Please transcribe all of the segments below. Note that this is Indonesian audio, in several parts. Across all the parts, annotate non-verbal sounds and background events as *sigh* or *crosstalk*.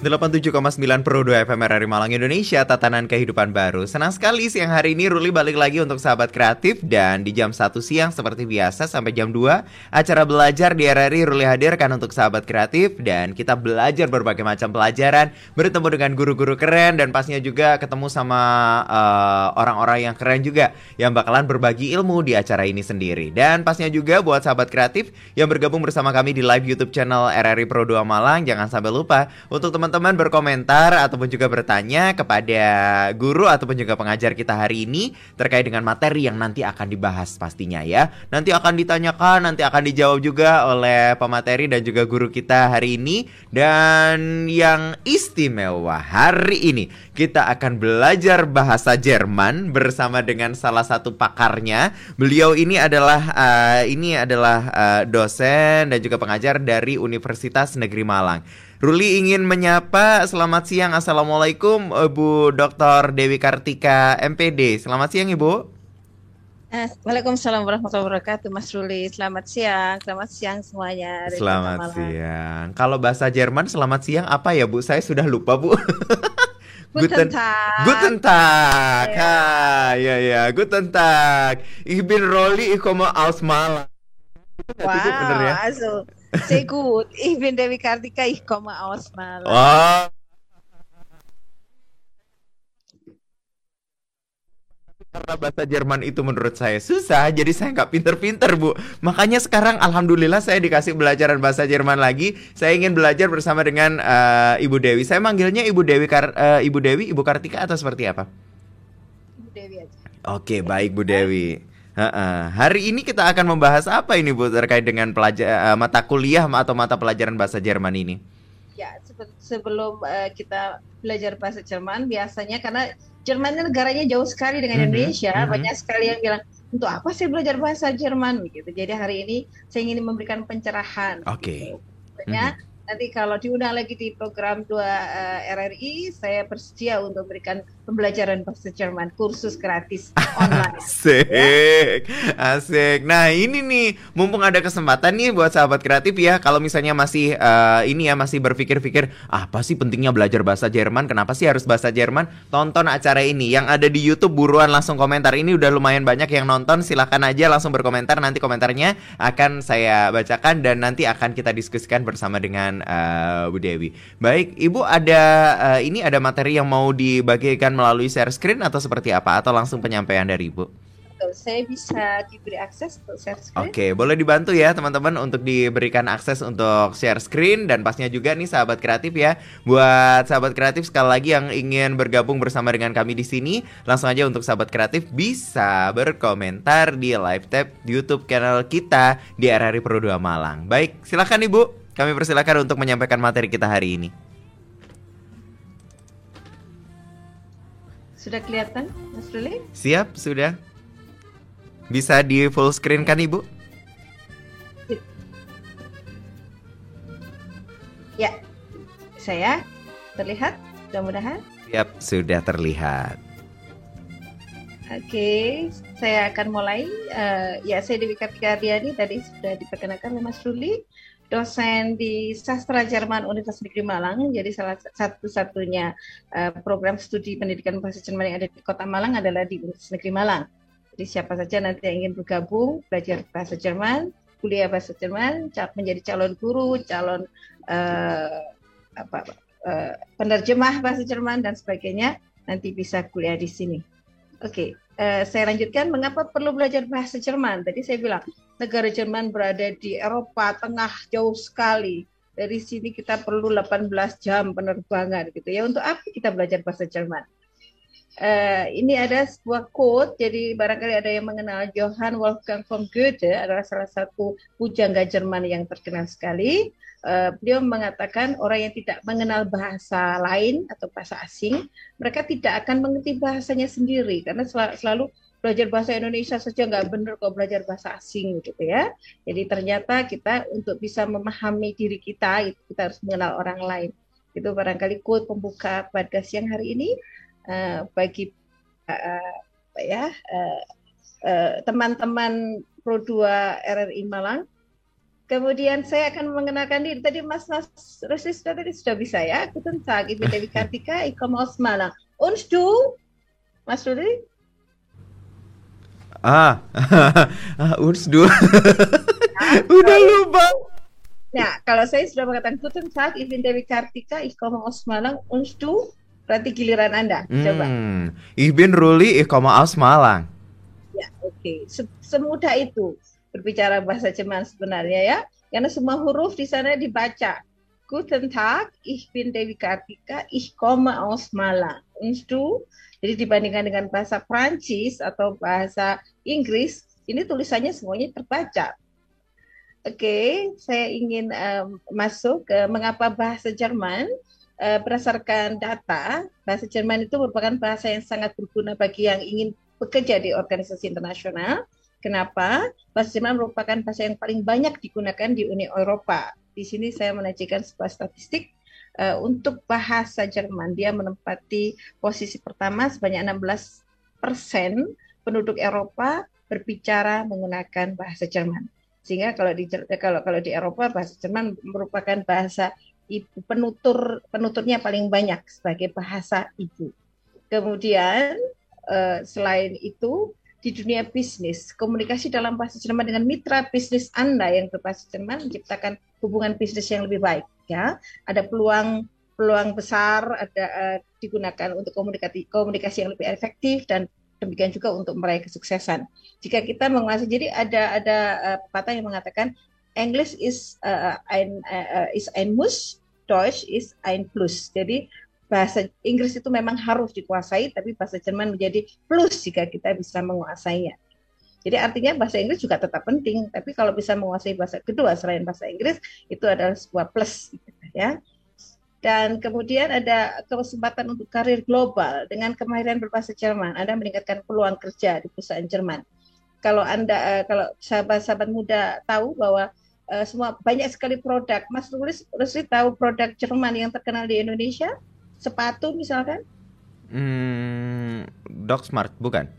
87,9 Pro 2 FM RRI Malang Indonesia Tatanan kehidupan baru. Senang sekali siang hari ini Ruli balik lagi untuk sahabat kreatif. Dan di jam 1 siang seperti biasa sampai jam 2 Acara belajar di RRI Ruli hadirkan untuk sahabat kreatif. Dan kita belajar berbagai macam pelajaran. Bertemu dengan guru-guru keren Dan pastinya juga ketemu sama eh, orang-orang uh, yang keren juga Yang bakalan berbagi ilmu di acara ini sendiri. Dan pastinya juga buat sahabat kreatif Yang bergabung bersama kami di live YouTube channel RRI Pro 2 Malang. Jangan sampai lupa untuk teman teman-teman berkomentar ataupun juga bertanya kepada guru ataupun juga pengajar kita hari ini terkait dengan materi yang nanti akan dibahas pastinya ya. Nanti akan ditanyakan, nanti akan dijawab juga oleh pemateri dan juga guru kita hari ini dan yang istimewa hari ini kita akan belajar bahasa Jerman bersama dengan salah satu pakarnya. Beliau ini adalah uh, ini adalah uh, dosen dan juga pengajar dari Universitas Negeri Malang. Ruli ingin menyapa selamat siang Assalamualaikum Ibu Dr. Dewi Kartika MPD Selamat siang Ibu eh, Waalaikumsalam warahmatullahi wabarakatuh Mas Ruli Selamat siang Selamat siang semuanya Selamat siang Kalau bahasa Jerman selamat siang apa ya Bu? Saya sudah lupa Bu *laughs* Guten Tag. Guten Tag. Ya. ya ya, Guten Tag. Ich bin Rolli, ich komme aus Malang. Wow, bener ya? also Sehr gut. Ich bin Dewi Kartika, ich komme aus Malang. Oh. Karena bahasa Jerman itu menurut saya susah, jadi saya nggak pinter-pinter bu. Makanya sekarang alhamdulillah saya dikasih belajaran bahasa Jerman lagi. Saya ingin belajar bersama dengan uh, Ibu Dewi. Saya manggilnya Ibu Dewi, Kar uh, Ibu Dewi, Ibu Kartika atau seperti apa? Ibu Dewi aja. Oke, baik Bu Dewi. Uh, hari ini kita akan membahas apa ini Bu terkait dengan pelajar uh, mata kuliah atau mata pelajaran bahasa Jerman ini? Ya, sebelum uh, kita belajar bahasa Jerman biasanya karena Jerman ini negaranya jauh sekali dengan mm -hmm. Indonesia, mm -hmm. banyak sekali yang bilang untuk apa sih belajar bahasa Jerman gitu. Jadi hari ini saya ingin memberikan pencerahan. Oke. Okay. Gitu. Mm -hmm. Nanti kalau diundang lagi di program 2 uh, eh, RRI, saya bersedia untuk memberikan pembelajaran bahasa Jerman, kursus gratis online. *laughs* Asik, ya. asik. Nah ini nih, mumpung ada kesempatan nih buat sahabat kreatif ya, kalau misalnya masih uh, ini ya masih berpikir-pikir apa sih pentingnya belajar bahasa Jerman? Kenapa sih harus bahasa Jerman? Tonton acara ini yang ada di YouTube buruan langsung komentar. Ini udah lumayan banyak yang nonton, silahkan aja langsung berkomentar. Nanti komentarnya akan saya bacakan dan nanti akan kita diskusikan bersama dengan uh, Bu Dewi. Baik, Ibu ada uh, ini ada materi yang mau dibagikan melalui share screen atau seperti apa atau langsung penyampaian dari Ibu? Saya bisa diberi akses untuk share screen. Oke, boleh dibantu ya teman-teman untuk diberikan akses untuk share screen dan pastinya juga nih sahabat kreatif ya. Buat sahabat kreatif sekali lagi yang ingin bergabung bersama dengan kami di sini, langsung aja untuk sahabat kreatif bisa berkomentar di live tab YouTube channel kita di RRI Pro 2 Malang. Baik, silakan Ibu. Kami persilakan untuk menyampaikan materi kita hari ini. Sudah kelihatan, Mas Ruli? Siap, sudah. Bisa di full screen kan, Ibu? Ya, saya terlihat, mudah-mudahan. Siap, sudah terlihat. Oke, saya akan mulai. Uh, ya, saya Dewi Kartika Diani tadi sudah diperkenalkan oleh Mas Ruli dosen di Sastra Jerman Universitas Negeri Malang. Jadi salah satu-satunya uh, program studi pendidikan bahasa Jerman yang ada di Kota Malang adalah di Universitas Negeri Malang. Jadi siapa saja nanti yang ingin bergabung belajar bahasa Jerman, kuliah bahasa Jerman, menjadi calon guru, calon uh, apa uh, penerjemah bahasa Jerman dan sebagainya, nanti bisa kuliah di sini. Oke, okay. uh, saya lanjutkan. Mengapa perlu belajar bahasa Jerman? Tadi saya bilang negara Jerman berada di Eropa tengah jauh sekali. Dari sini kita perlu 18 jam penerbangan gitu ya. Untuk apa kita belajar bahasa Jerman? Uh, ini ada sebuah quote, jadi barangkali ada yang mengenal Johann Wolfgang von Goethe adalah salah satu pujangga Jerman yang terkenal sekali. Uh, beliau mengatakan orang yang tidak mengenal bahasa lain atau bahasa asing, mereka tidak akan mengerti bahasanya sendiri karena sel selalu belajar bahasa Indonesia saja nggak benar kok belajar bahasa asing gitu ya. Jadi ternyata kita untuk bisa memahami diri kita itu kita harus mengenal orang lain. Itu barangkali quote pembuka pada siang hari ini uh, bagi uh, ya teman-teman uh, uh, Pro 2 RRI Malang. Kemudian saya akan mengenalkan diri. Tadi Mas Mas Rusli sudah tadi sudah bisa ya. Guten Tag, Ibu Dewi Kartika, ich komme aus Malang. Und du, Mas Rusli? Ah, *laughs* ah uns du. Udah lupa. Nah, kalau saya sudah mengatakan Guten Tag, ich bin Dewi Kartika, ich komme aus Malang. Und du, berarti giliran Anda. Coba. Hmm, ich bin Ruli, ich komme aus Malang. Ya, oke. Okay. Semudah itu berbicara bahasa Jerman sebenarnya ya, karena semua huruf di sana dibaca. Guten Tag, ich bin Dewi Kartika, ich komme aus Malang. Und jadi dibandingkan dengan bahasa Prancis atau bahasa Inggris, ini tulisannya semuanya terbaca. Oke, okay, saya ingin um, masuk ke mengapa bahasa Jerman uh, berdasarkan data, bahasa Jerman itu merupakan bahasa yang sangat berguna bagi yang ingin bekerja di organisasi internasional Kenapa? Bahasa Jerman merupakan bahasa yang paling banyak digunakan di Uni Eropa. Di sini saya menyajikan sebuah statistik uh, untuk bahasa Jerman. Dia menempati posisi pertama sebanyak 16 persen penduduk Eropa berbicara menggunakan bahasa Jerman. Sehingga kalau di kalau kalau di Eropa bahasa Jerman merupakan bahasa ibu penutur penuturnya paling banyak sebagai bahasa ibu. Kemudian uh, selain itu di dunia bisnis. Komunikasi dalam bahasa Jerman dengan mitra bisnis Anda yang berbahasa Jerman menciptakan hubungan bisnis yang lebih baik. Ya, ada peluang peluang besar ada uh, digunakan untuk komunikasi komunikasi yang lebih efektif dan demikian juga untuk meraih kesuksesan. Jika kita menguasai, jadi ada ada uh, pepatah yang mengatakan English is uh, ein uh, is ein Muss, Deutsch is ein Plus. Jadi bahasa Inggris itu memang harus dikuasai, tapi bahasa Jerman menjadi plus jika kita bisa menguasainya. Jadi artinya bahasa Inggris juga tetap penting, tapi kalau bisa menguasai bahasa kedua selain bahasa Inggris itu adalah sebuah plus, ya. Dan kemudian ada kesempatan untuk karir global dengan kemahiran berbahasa Jerman. Anda meningkatkan peluang kerja di perusahaan Jerman. Kalau Anda, eh, kalau sahabat-sahabat muda tahu bahwa uh, semua banyak sekali produk, Mas Rulis, Rusli tahu produk Jerman yang terkenal di Indonesia? Sepatu misalkan? Hmm, Dog Smart bukan?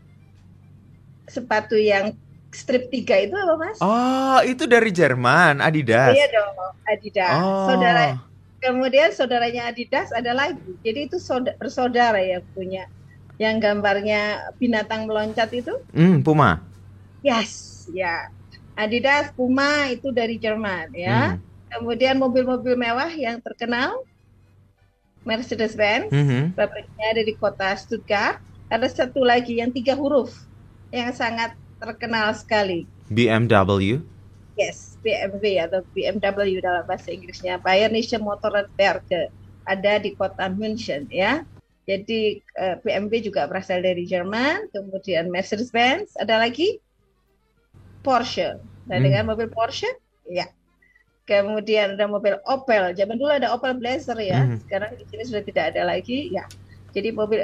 Sepatu yang strip tiga itu apa mas? Oh itu dari Jerman Adidas. Iya dong Adidas. Oh. Saudara kemudian saudaranya Adidas ada lagi. Jadi itu saudara, bersaudara ya punya yang gambarnya binatang meloncat itu? Hmm, Puma. Yes, ya. Adidas, Puma itu dari Jerman ya. Hmm. Kemudian mobil-mobil mewah yang terkenal Mercedes-Benz, mm -hmm. pabriknya ada di kota Stuttgart. Ada satu lagi yang tiga huruf yang sangat terkenal sekali. BMW. Yes, BMW atau BMW dalam bahasa Inggrisnya. Bayerische Motorradwerke ada di kota München ya. Jadi eh, BMW juga berasal dari Jerman, kemudian Mercedes-Benz, ada lagi Porsche. Nah, hmm. dengan mobil Porsche, ya kemudian ada mobil Opel. Zaman dulu ada Opel Blazer ya, hmm. sekarang di sini sudah tidak ada lagi ya. Jadi mobil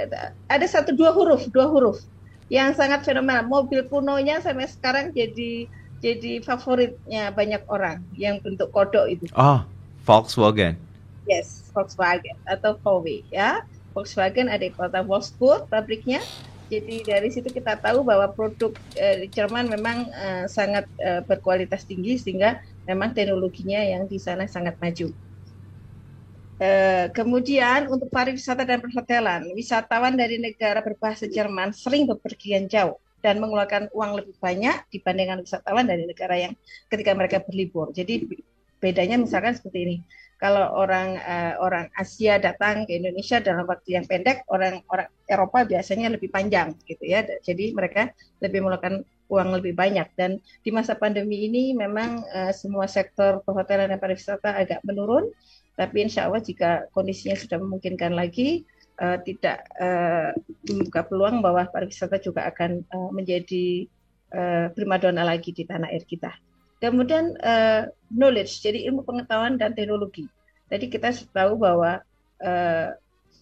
ada satu dua huruf, dua huruf yang sangat fenomenal. Mobil kunonya sampai sekarang jadi jadi favoritnya banyak orang yang bentuk kodok itu. Oh, Volkswagen. Yes, Volkswagen atau VW ya. Volkswagen ada di kota Wolfsburg pabriknya. Jadi dari situ kita tahu bahwa produk eh, di Jerman memang eh, sangat eh, berkualitas tinggi sehingga memang teknologinya yang di sana sangat maju. Uh, kemudian untuk pariwisata dan perhotelan, wisatawan dari negara berbahasa Jerman sering bepergian jauh dan mengeluarkan uang lebih banyak dibandingkan wisatawan dari negara yang ketika mereka berlibur. Jadi bedanya misalkan seperti ini. Kalau orang uh, orang Asia datang ke Indonesia dalam waktu yang pendek, orang orang Eropa biasanya lebih panjang gitu ya. Jadi mereka lebih mengeluarkan uang lebih banyak dan di masa pandemi ini memang uh, semua sektor perhotelan dan pariwisata agak menurun tapi insya Allah jika kondisinya sudah memungkinkan lagi uh, tidak uh, membuka peluang bahwa pariwisata juga akan uh, menjadi uh, primadona lagi di tanah air kita. Kemudian uh, knowledge, jadi ilmu pengetahuan dan teknologi. Jadi kita tahu bahwa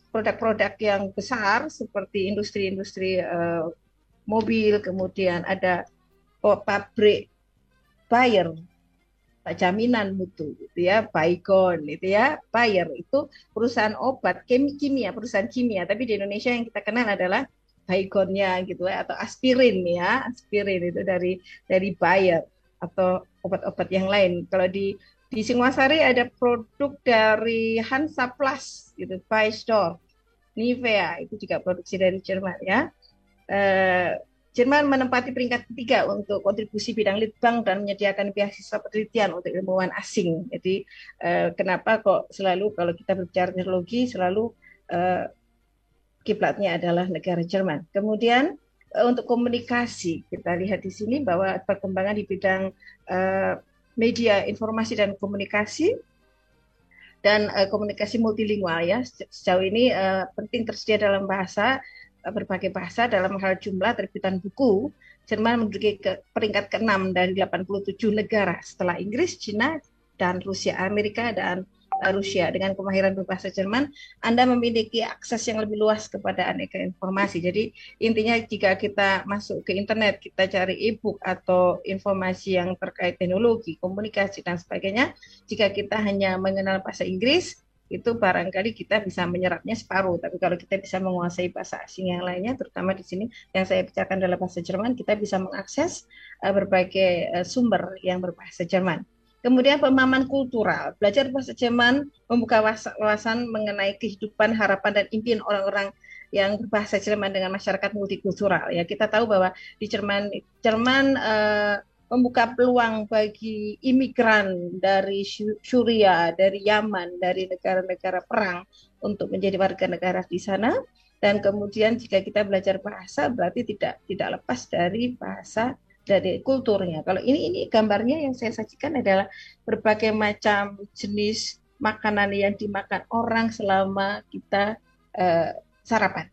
produk-produk uh, yang besar seperti industri-industri uh, mobil, kemudian ada oh, pabrik Bayer, jaminan mutu, gitu ya, Baygon, itu ya, Bayer itu perusahaan obat, kimia, perusahaan kimia, tapi di Indonesia yang kita kenal adalah Baygonnya gitu ya, atau aspirin ya, aspirin itu dari dari Bayer atau obat-obat yang lain. Kalau di di Singosari ada produk dari Hansa Plus gitu, Store, Nivea itu juga produksi dari Jerman ya. Uh, Jerman menempati peringkat ketiga untuk kontribusi bidang litbang dan menyediakan beasiswa penelitian untuk ilmuwan asing. Jadi eh, kenapa kok selalu kalau kita berbicara teknologi selalu eh, kiblatnya adalah negara Jerman. Kemudian eh, untuk komunikasi. Kita lihat di sini bahwa perkembangan di bidang eh, media informasi dan komunikasi dan uh, komunikasi multilingual ya. Sejauh ini penting tersedia dalam bahasa berbagai bahasa dalam hal jumlah terbitan buku, Jerman menduduki ke peringkat ke-6 dari 87 negara setelah Inggris, Cina, dan Rusia, Amerika, dan Rusia. Dengan kemahiran berbahasa Jerman, Anda memiliki akses yang lebih luas kepada aneka informasi. Jadi intinya jika kita masuk ke internet, kita cari e-book atau informasi yang terkait teknologi, komunikasi, dan sebagainya, jika kita hanya mengenal bahasa Inggris, itu barangkali kita bisa menyerapnya separuh. Tapi kalau kita bisa menguasai bahasa asing yang lainnya, terutama di sini yang saya bicarakan dalam bahasa Jerman, kita bisa mengakses uh, berbagai uh, sumber yang berbahasa Jerman. Kemudian pemahaman kultural, belajar bahasa Jerman membuka wawasan mengenai kehidupan, harapan dan impian orang-orang yang berbahasa Jerman dengan masyarakat multikultural. Ya kita tahu bahwa di Jerman, Jerman uh, membuka peluang bagi imigran dari Syria, dari Yaman, dari negara-negara perang untuk menjadi warga negara di sana. Dan kemudian jika kita belajar bahasa berarti tidak tidak lepas dari bahasa dari kulturnya. Kalau ini ini gambarnya yang saya sajikan adalah berbagai macam jenis makanan yang dimakan orang selama kita uh, sarapan.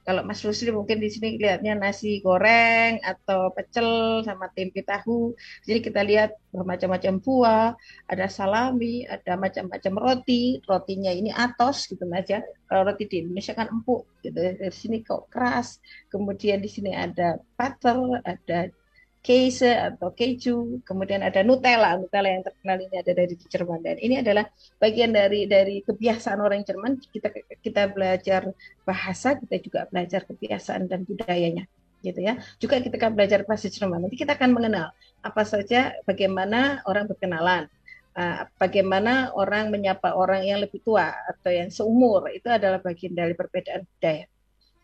Kalau Mas Rusli mungkin di sini lihatnya nasi goreng atau pecel sama tempe tahu. Jadi kita lihat bermacam-macam buah, ada salami, ada macam-macam roti. Rotinya ini atos gitu aja. Kalau roti di Indonesia kan empuk gitu. Dari sini kok keras. Kemudian di sini ada butter, ada Käse atau keju, kemudian ada Nutella, Nutella yang terkenal ini ada dari Jerman dan ini adalah bagian dari dari kebiasaan orang Jerman. Kita kita belajar bahasa, kita juga belajar kebiasaan dan budayanya, gitu ya. Juga kita akan belajar bahasa Jerman. Nanti kita akan mengenal apa saja, bagaimana orang berkenalan, uh, bagaimana orang menyapa orang yang lebih tua atau yang seumur itu adalah bagian dari perbedaan budaya.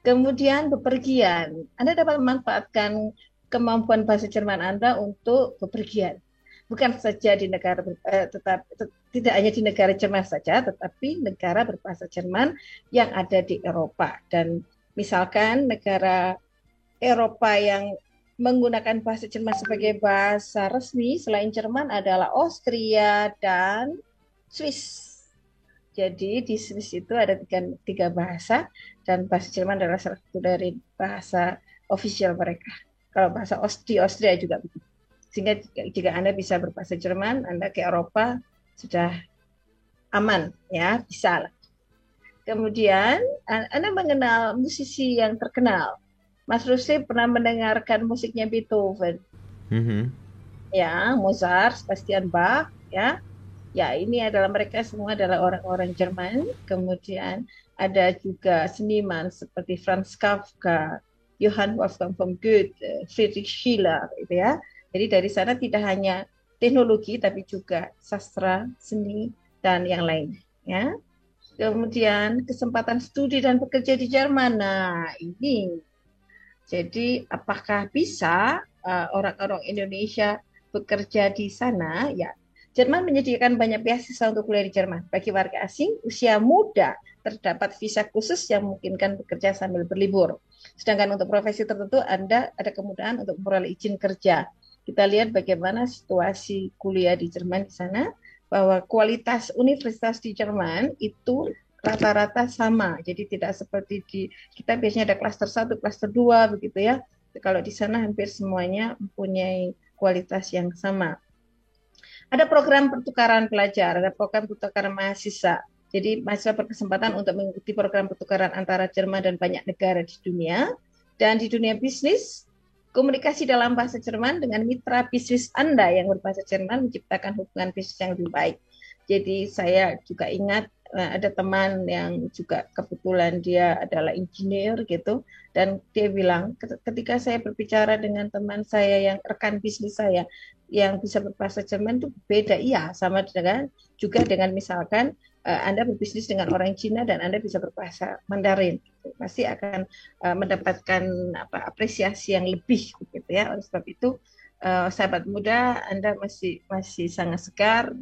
Kemudian bepergian, Anda dapat memanfaatkan kemampuan bahasa Jerman Anda untuk bepergian. Bukan saja di negara eh, tetap tidak hanya di negara Jerman saja, tetapi negara berbahasa Jerman yang ada di Eropa. Dan misalkan negara Eropa yang menggunakan bahasa Jerman sebagai bahasa resmi selain Jerman adalah Austria dan Swiss. Jadi di Swiss itu ada tiga, tiga bahasa dan bahasa Jerman adalah satu dari bahasa official mereka. Kalau bahasa di Austria juga begitu. Sehingga jika Anda bisa berbahasa Jerman, Anda ke Eropa sudah aman, ya bisa lah. Kemudian Anda mengenal musisi yang terkenal. Mas Rusi pernah mendengarkan musiknya Beethoven, mm-hmm. ya Mozart, Sebastian Bach, ya. Ya ini adalah mereka semua adalah orang-orang Jerman. Kemudian ada juga seniman seperti Franz Kafka, Johann Wolfgang von Goethe, Friedrich Schiller, gitu ya. Jadi dari sana tidak hanya teknologi tapi juga sastra, seni dan yang lain, ya. Kemudian kesempatan studi dan bekerja di Jerman. Nah, ini jadi apakah bisa uh, orang-orang uh, Indonesia bekerja di sana? Ya, Jerman menyediakan banyak beasiswa untuk kuliah di Jerman. Bagi warga asing usia muda terdapat visa khusus yang memungkinkan bekerja sambil berlibur. Sedangkan untuk profesi tertentu Anda ada kemudahan untuk memperoleh izin kerja. Kita lihat bagaimana situasi kuliah di Jerman di sana bahwa kualitas universitas di Jerman itu rata-rata sama. Jadi tidak seperti di kita biasanya ada klaster 1, klaster 2 begitu ya. Kalau di sana hampir semuanya mempunyai kualitas yang sama. Ada program pertukaran pelajar, ada program pertukaran mahasiswa. Jadi mahasiswa berkesempatan untuk mengikuti program pertukaran antara Jerman dan banyak negara di dunia. Dan di dunia bisnis, komunikasi dalam bahasa Jerman dengan mitra bisnis Anda yang berbahasa Jerman menciptakan hubungan bisnis yang lebih baik. Jadi saya juga ingat Nah, ada teman yang juga kebetulan dia adalah engineer gitu dan dia bilang ketika saya berbicara dengan teman saya yang rekan bisnis saya yang bisa berbahasa Jerman itu beda iya sama dengan juga dengan misalkan uh, Anda berbisnis dengan orang Cina dan Anda bisa berbahasa Mandarin gitu. pasti akan uh, mendapatkan apa apresiasi yang lebih gitu ya oleh sebab itu uh, sahabat muda Anda masih masih sangat segar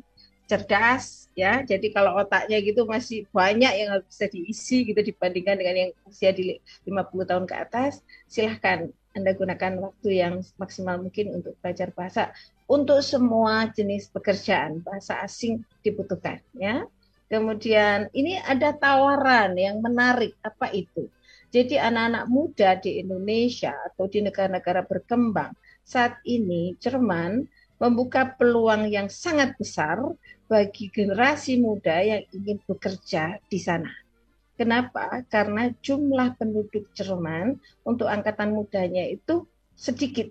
cerdas ya. Jadi kalau otaknya gitu masih banyak yang bisa diisi gitu dibandingkan dengan yang usia di 50 tahun ke atas, silahkan Anda gunakan waktu yang maksimal mungkin untuk belajar bahasa. Untuk semua jenis pekerjaan, bahasa asing dibutuhkan ya. Kemudian ini ada tawaran yang menarik, apa itu? Jadi anak-anak muda di Indonesia atau di negara-negara berkembang saat ini Jerman membuka peluang yang sangat besar bagi generasi muda yang ingin bekerja di sana. Kenapa? Karena jumlah penduduk Jerman untuk angkatan mudanya itu sedikit.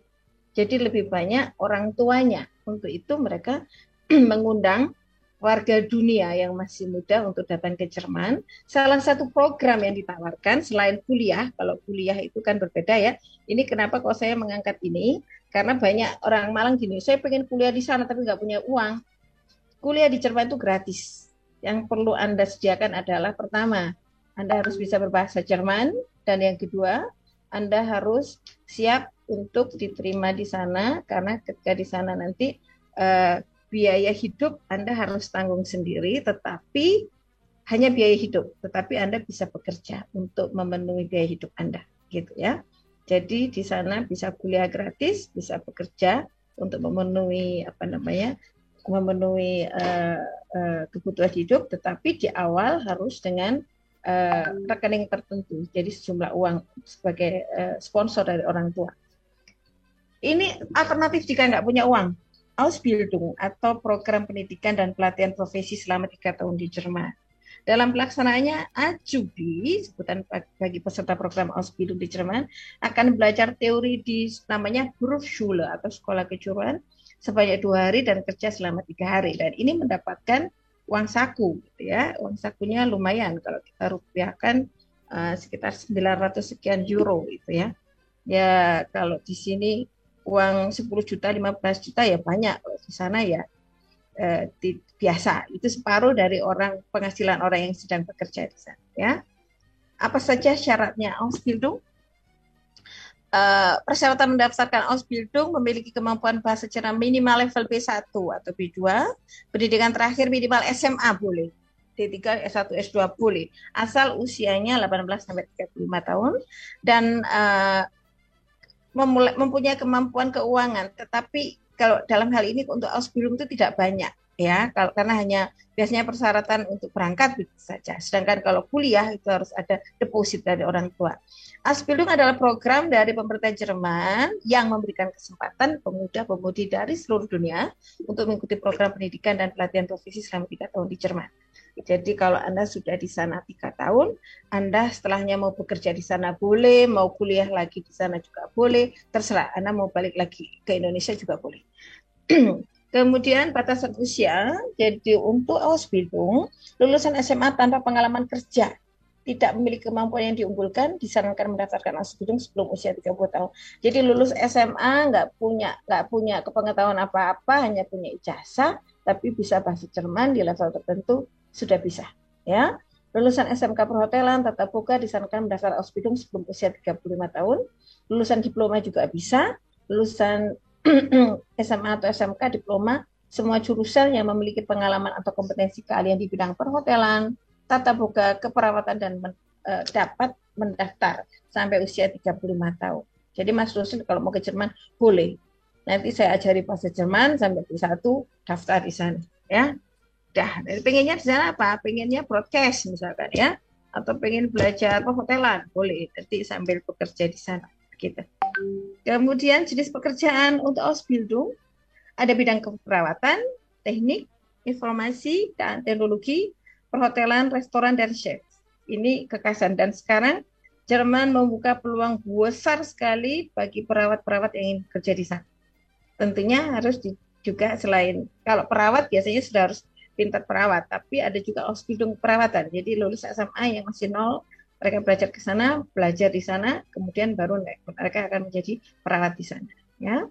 Jadi lebih banyak orang tuanya. Untuk itu mereka *clears throat* mengundang warga dunia yang masih muda untuk datang ke Jerman. Salah satu program yang ditawarkan selain kuliah, kalau kuliah itu kan berbeda ya. Ini kenapa kok saya mengangkat ini? Karena banyak orang Malang gini, saya pengen kuliah di sana tapi nggak punya uang kuliah di Jerman itu gratis. Yang perlu Anda sediakan adalah pertama, Anda harus bisa berbahasa Jerman dan yang kedua, Anda harus siap untuk diterima di sana karena ketika di sana nanti uh, biaya hidup Anda harus tanggung sendiri tetapi hanya biaya hidup, tetapi Anda bisa bekerja untuk memenuhi biaya hidup Anda gitu ya. Jadi di sana bisa kuliah gratis, bisa bekerja untuk memenuhi apa namanya memenuhi uh, uh, kebutuhan hidup, tetapi di awal harus dengan uh, rekening tertentu, jadi sejumlah uang sebagai uh, sponsor dari orang tua. Ini alternatif jika nggak punya uang, Ausbildung atau program pendidikan dan pelatihan profesi selama tiga tahun di Jerman. Dalam pelaksanaannya, Ajubi, sebutan bagi peserta program Ausbildung di Jerman, akan belajar teori di namanya Berufsschule atau sekolah kejuruan sebanyak dua hari dan kerja selama tiga hari. Dan ini mendapatkan uang saku gitu ya. Uang sakunya lumayan kalau kita rupiahkan uh, sekitar 900 sekian euro itu ya. Ya kalau di sini uang 10 juta 15 juta ya banyak di sana ya. Eh, di, biasa. Itu separuh dari orang penghasilan orang yang sedang bekerja di sana ya. Apa saja syaratnya? Ausbildung Uh, persyaratan mendaftarkan Ausbildung memiliki kemampuan bahasa Jerman minimal level B1 atau B2, pendidikan terakhir minimal SMA boleh, D3, S1, S2 boleh, asal usianya 18 sampai 35 tahun. Dan uh, mempunyai kemampuan keuangan, tetapi kalau dalam hal ini untuk Ausbildung itu tidak banyak ya kalau karena hanya biasanya persyaratan untuk berangkat begitu saja. Sedangkan kalau kuliah itu harus ada deposit dari orang tua. Aspildung adalah program dari pemerintah Jerman yang memberikan kesempatan pemuda-pemudi dari seluruh dunia untuk mengikuti program pendidikan dan pelatihan profesi selama tiga tahun di Jerman. Jadi kalau Anda sudah di sana tiga tahun, Anda setelahnya mau bekerja di sana boleh, mau kuliah lagi di sana juga boleh, terserah Anda mau balik lagi ke Indonesia juga boleh. *clears throat* Kemudian batasan usia, jadi untuk Ausbildung, lulusan SMA tanpa pengalaman kerja tidak memiliki kemampuan yang diunggulkan disarankan mendaftarkan Ausbildung sebelum usia 30 tahun. Jadi lulus SMA nggak punya nggak punya kepengetahuan apa-apa, hanya punya ijazah, tapi bisa bahasa Jerman di level tertentu sudah bisa. Ya, lulusan SMK perhotelan tatap muka disarankan mendaftar Ausbildung sebelum usia 35 tahun. Lulusan diploma juga bisa. Lulusan *clears throat* SMA atau SMK diploma semua jurusan yang memiliki pengalaman atau kompetensi keahlian di bidang perhotelan, tata boga, keperawatan dan men, e, dapat mendaftar sampai usia 35 tahun. Jadi Mas Rusin kalau mau ke Jerman boleh. Nanti saya ajari bahasa Jerman sampai di satu daftar di sana ya. Dah, pengennya di sana apa? Pengennya broadcast misalkan ya atau pengen belajar perhotelan boleh nanti sambil bekerja di sana gitu. Kemudian jenis pekerjaan untuk Ausbildung ada bidang keperawatan, teknik, informasi, dan teknologi, perhotelan, restoran, dan chef. Ini kekasan. Dan sekarang Jerman membuka peluang besar sekali bagi perawat-perawat yang ingin kerja di sana. Tentunya harus di, juga selain kalau perawat biasanya sudah harus pintar perawat, tapi ada juga Ausbildung perawatan. Jadi lulus SMA yang masih nol, mereka belajar ke sana, belajar di sana, kemudian baru mereka akan menjadi perawat di sana. Ya,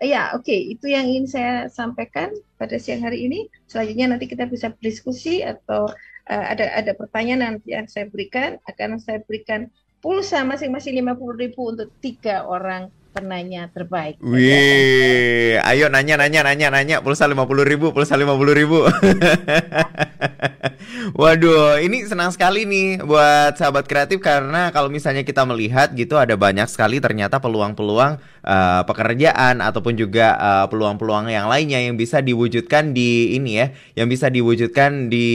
ya oke, okay. itu yang ingin saya sampaikan pada siang hari ini. Selanjutnya nanti kita bisa berdiskusi atau uh, ada ada pertanyaan nanti yang saya berikan akan saya berikan pulsa masing-masing lima puluh ribu untuk tiga orang penanya terbaik. Wih, ayo nanya nanya nanya nanya pulsa lima puluh ribu, pulsa lima puluh ribu. *laughs* Waduh, ini senang sekali nih buat sahabat kreatif karena kalau misalnya kita melihat gitu ada banyak sekali ternyata peluang-peluang uh, pekerjaan ataupun juga uh, peluang-peluang yang lainnya yang bisa diwujudkan di ini ya, yang bisa diwujudkan di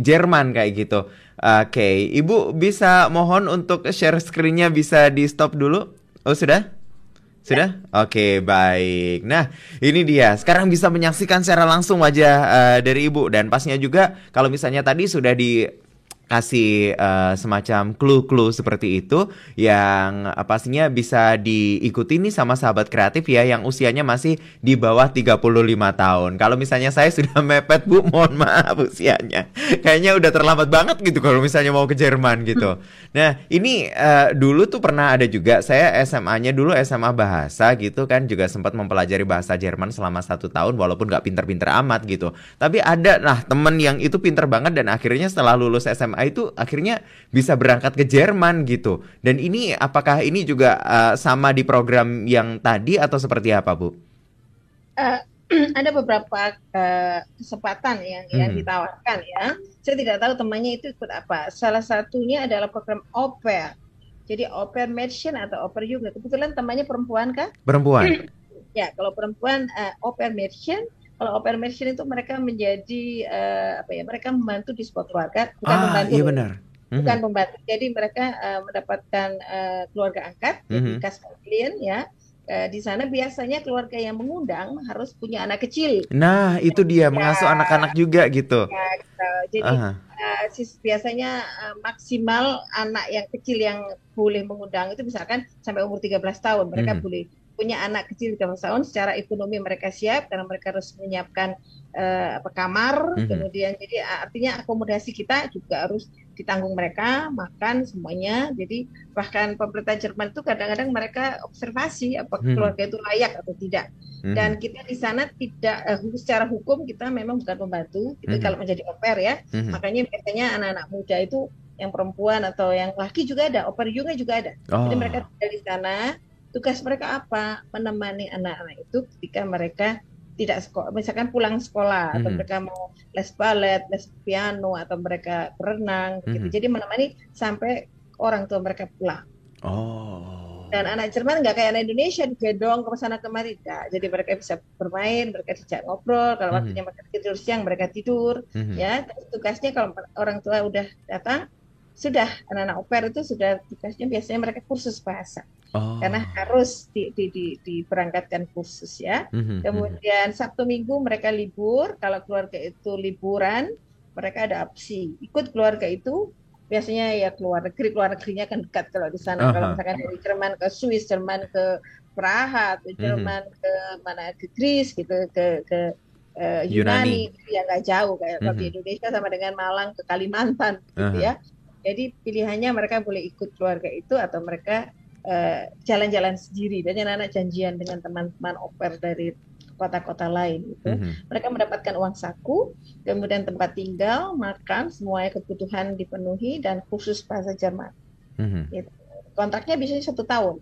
Jerman kayak gitu. Oke, okay. Ibu bisa mohon untuk share screen-nya bisa di stop dulu? Oh, sudah? Sudah? Oke, okay, baik. Nah, ini dia. Sekarang bisa menyaksikan secara langsung wajah uh, dari Ibu dan pasnya juga kalau misalnya tadi sudah di kasih uh, semacam clue-clue seperti itu yang uh, pastinya bisa diikuti nih sama sahabat kreatif ya yang usianya masih di bawah 35 tahun. Kalau misalnya saya sudah *laughs* mepet Bu, mohon maaf usianya. Kayaknya udah terlambat banget gitu kalau misalnya mau ke Jerman gitu. *laughs* Nah, ini uh, dulu tuh pernah ada juga saya SMA-nya dulu SMA bahasa gitu kan juga sempat mempelajari bahasa Jerman selama satu tahun walaupun nggak pinter-pinter amat gitu. Tapi ada lah temen yang itu pinter banget dan akhirnya setelah lulus SMA itu akhirnya bisa berangkat ke Jerman gitu. Dan ini apakah ini juga uh, sama di program yang tadi atau seperti apa, Bu? Uh, *clears throat* ada beberapa uh, kesempatan yang hmm. yang ditawarkan ya. Saya tidak tahu temannya itu ikut apa. Salah satunya adalah program Oper. Jadi Oper Merchant atau Oper juga. Kebetulan temannya perempuan kah? Perempuan. *clears throat* ya, kalau perempuan uh, Oper Merchant kalau open mission itu mereka menjadi uh, apa ya mereka membantu di sebuah keluarga bukan ah, membantu iya benar bukan mm-hmm. membantu jadi mereka uh, mendapatkan uh, keluarga angkat mm-hmm. kas klien ya uh, di sana biasanya keluarga yang mengundang harus punya anak kecil nah itu dia ya, mengasuh anak-anak juga gitu ya, gitu. jadi uh. Uh, biasanya uh, maksimal anak yang kecil yang boleh mengundang itu misalkan sampai umur 13 tahun mereka hmm. boleh punya anak kecil 13 tahun secara ekonomi mereka siap karena mereka harus menyiapkan uh, kamar mm -hmm. kemudian jadi artinya akomodasi kita juga harus ditanggung mereka makan semuanya jadi bahkan pemerintah Jerman itu kadang-kadang mereka observasi apa hmm. keluarga itu layak atau tidak hmm. dan kita di sana tidak uh, secara hukum kita memang bukan pembantu itu hmm. kalau menjadi oper ya hmm. makanya biasanya anak-anak muda itu yang perempuan atau yang laki juga ada oper juga juga ada oh. jadi mereka tinggal di sana tugas mereka apa? Menemani anak-anak itu ketika mereka tidak sekolah, misalkan pulang sekolah atau hmm. mereka mau les balet, les piano atau mereka berenang, gitu. hmm. Jadi menemani sampai orang tua mereka pulang. Oh. Dan anak Jerman nggak kayak anak Indonesia digendong ke sana kemari, Jadi mereka bisa bermain, mereka dijak ngobrol. Kalau hmm. waktunya mereka tidur siang, mereka tidur. Hmm. Ya, tugasnya kalau orang tua udah datang, sudah anak-anak oper itu sudah tugasnya biasanya mereka kursus bahasa. Oh. Karena harus di, di, di, diberangkatkan kursus ya. Mm-hmm. Kemudian Sabtu Minggu mereka libur. Kalau keluarga itu liburan, mereka ada opsi ikut keluarga itu. Biasanya ya keluar negeri, keluar negerinya kan dekat kalau di sana. Uh-huh. Kalau misalkan dari Jerman ke Swiss, Jerman ke Praha, atau mhm. Jerman mm-hmm. ke mana ke Greece gitu, ke ke uh, Yunani, Yunani. yang nggak jauh kayak mm-hmm. di Indonesia sama dengan Malang ke Kalimantan gitu uh-huh. ya. Jadi pilihannya mereka boleh ikut keluarga itu atau mereka jalan-jalan uh, sendiri dan anak-anak janjian dengan teman-teman oper dari kota-kota lain itu mm-hmm. mereka mendapatkan uang saku kemudian tempat tinggal makan semuanya kebutuhan dipenuhi dan khusus bahasa Jerman mm-hmm. gitu. kontraknya biasanya satu tahun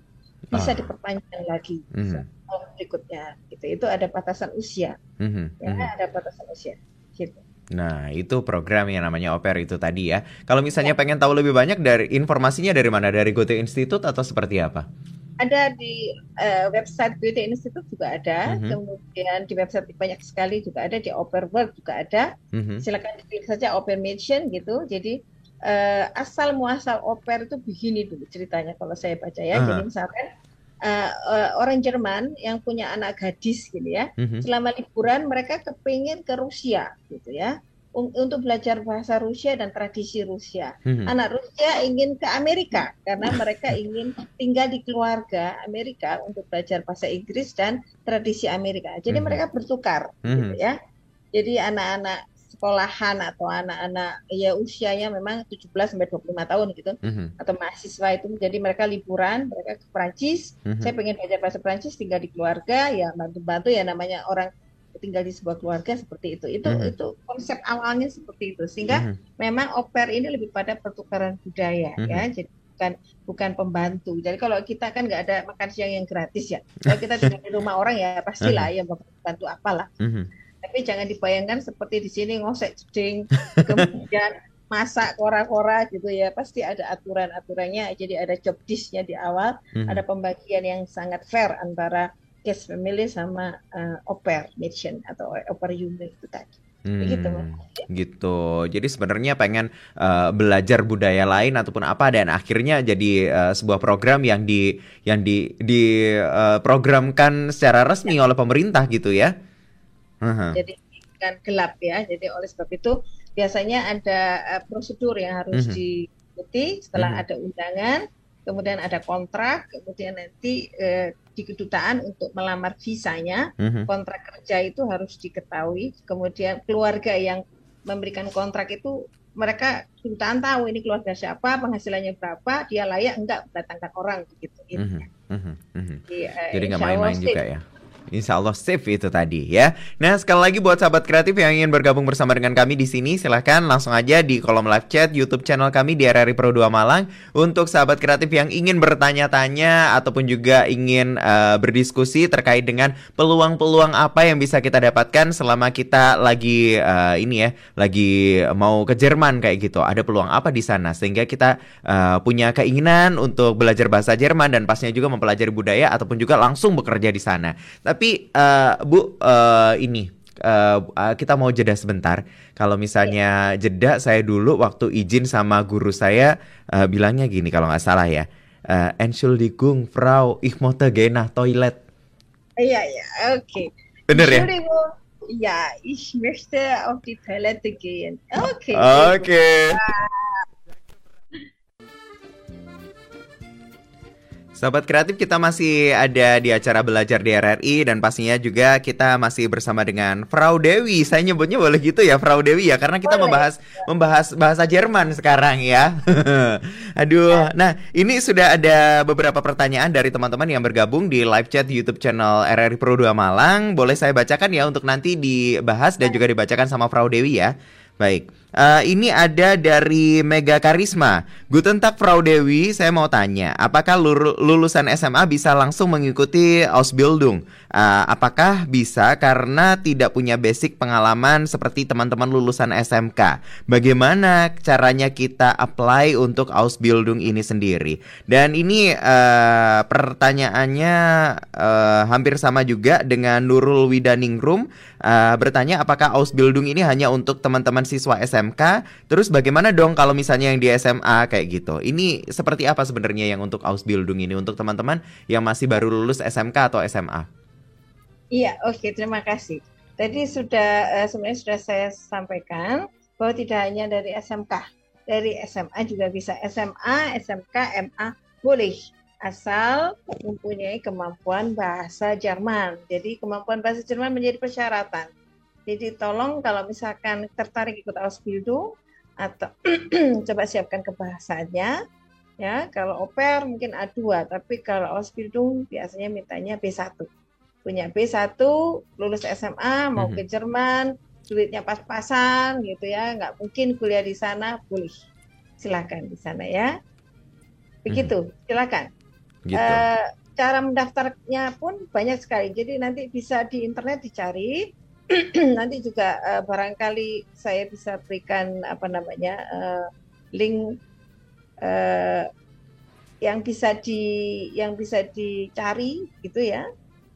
bisa ah. diperpanjang lagi mm-hmm. tahun berikutnya gitu itu ada batasan usia mm-hmm. ya mm-hmm. ada batasan usia gitu Nah, itu program yang namanya Oper itu tadi ya. Kalau misalnya ya. pengen tahu lebih banyak dari informasinya dari mana? Dari Goethe Institute atau seperti apa? Ada di uh, website Goethe Institute juga ada, mm -hmm. kemudian di website banyak sekali juga ada di Oper World juga ada. Mm -hmm. Silakan diklik saja Oper Mention gitu. Jadi uh, asal muasal Oper itu begini dulu ceritanya kalau saya baca ya. Uh -huh. Jadi misalkan uh, uh, orang Jerman yang punya anak gadis gitu ya, mm-hmm. selama liburan mereka kepingin ke Rusia gitu ya, un- untuk belajar bahasa Rusia dan tradisi Rusia. Mm-hmm. Anak Rusia ingin ke Amerika karena mereka ingin tinggal di keluarga Amerika untuk belajar bahasa Inggris dan tradisi Amerika. Jadi mm-hmm. mereka bertukar mm-hmm. gitu ya. Jadi anak-anak sekolahan atau anak-anak ya usianya memang 17 sampai 25 tahun gitu mm -hmm. atau mahasiswa itu jadi mereka liburan mereka ke Prancis mm -hmm. saya pengen belajar bahasa Prancis tinggal di keluarga ya bantu-bantu ya namanya orang tinggal di sebuah keluarga seperti itu itu mm -hmm. itu konsep awalnya seperti itu sehingga mm -hmm. memang oper ini lebih pada pertukaran budaya mm -hmm. ya jadi bukan bukan pembantu. Jadi kalau kita kan nggak ada makan siang yang gratis ya. Kalau kita tinggal di rumah orang ya pastilah ya bantu apalah. Mm -hmm tapi jangan dibayangkan seperti di sini ngosek jeding *laughs* kemudian masak kora-kora gitu ya pasti ada aturan-aturannya jadi ada job disknya di awal hmm. ada pembagian yang sangat fair antara case family sama uh, oper mission atau oper unit itu tadi Hmm, gitu, gitu. Jadi sebenarnya pengen uh, belajar budaya lain ataupun apa dan akhirnya jadi uh, sebuah program yang di yang di diprogramkan uh, secara resmi ya. oleh pemerintah gitu ya. Uh-huh. Jadi kan gelap ya. Jadi oleh sebab itu biasanya ada uh, prosedur yang harus uh-huh. diikuti setelah uh-huh. ada undangan, kemudian ada kontrak, kemudian nanti uh, di kedutaan untuk melamar visanya, uh-huh. kontrak kerja itu harus diketahui, kemudian keluarga yang memberikan kontrak itu mereka kedutaan tahu ini keluarga siapa, penghasilannya berapa, dia layak enggak mendatangkan orang begitu. Uh-huh. Uh-huh. Uh-huh. Jadi, uh, Jadi nggak main-main juga ya. Insya Allah safe itu tadi ya. Nah sekali lagi buat sahabat kreatif yang ingin bergabung bersama dengan kami di sini, silahkan langsung aja di kolom live chat YouTube channel kami di RRI Pro 2 Malang. Untuk sahabat kreatif yang ingin bertanya-tanya ataupun juga ingin uh, berdiskusi terkait dengan peluang-peluang apa yang bisa kita dapatkan selama kita lagi uh, ini ya, lagi mau ke Jerman kayak gitu. Ada peluang apa di sana sehingga kita uh, punya keinginan untuk belajar bahasa Jerman dan pastinya juga mempelajari budaya ataupun juga langsung bekerja di sana. Tapi uh, Bu uh, ini uh, kita mau jeda sebentar. Kalau misalnya jeda, saya dulu waktu izin sama guru saya uh, bilangnya gini kalau nggak salah ya. Uh, Entschuldigung, Frau, ich möchte gehen nach toilet. Iya iya, oke. Okay. Bener ya? Ja, ich möchte auf die Toilette gehen. Oke. Okay. Oke. Okay. Sahabat kreatif kita masih ada di acara belajar di RRI dan pastinya juga kita masih bersama dengan Frau Dewi. Saya nyebutnya boleh gitu ya Frau Dewi ya karena kita boleh. membahas membahas bahasa Jerman sekarang ya. *laughs* Aduh. Nah, ini sudah ada beberapa pertanyaan dari teman-teman yang bergabung di live chat YouTube channel RRI Pro 2 Malang. Boleh saya bacakan ya untuk nanti dibahas dan juga dibacakan sama Frau Dewi ya. Baik. Uh, ini ada dari Mega Karisma. Guten Tag Frau Dewi, saya mau tanya, apakah lulusan SMA bisa langsung mengikuti Ausbildung? Uh, apakah bisa karena tidak punya basic pengalaman seperti teman-teman lulusan SMK? Bagaimana caranya kita apply untuk Ausbildung ini sendiri? Dan ini uh, pertanyaannya uh, hampir sama juga dengan Nurul Widaningrum uh, bertanya apakah Ausbildung ini hanya untuk teman-teman siswa SMA SMK. Terus bagaimana dong kalau misalnya yang di SMA kayak gitu? Ini seperti apa sebenarnya yang untuk Ausbildung ini untuk teman-teman yang masih baru lulus SMK atau SMA? Iya, oke, okay, terima kasih. Tadi sudah uh, sebenarnya sudah saya sampaikan bahwa tidak hanya dari SMK, dari SMA juga bisa SMA, SMK, MA boleh asal mempunyai kemampuan bahasa Jerman. Jadi kemampuan bahasa Jerman menjadi persyaratan. Jadi tolong kalau misalkan tertarik ikut Ausbildung atau *clears throat* coba siapkan kebahasannya ya. Kalau oper mungkin A2, tapi kalau Ausbildung biasanya mintanya B1. Punya B1, lulus SMA, mau mm -hmm. ke Jerman, duitnya pas-pasan gitu ya, nggak mungkin kuliah di sana, boleh. Silakan di sana ya. Begitu, mm -hmm. silakan. Gitu. Uh, cara mendaftarnya pun banyak sekali. Jadi nanti bisa di internet dicari *clears throat* nanti juga uh, barangkali saya bisa berikan apa namanya uh, link uh, yang bisa di yang bisa dicari gitu ya.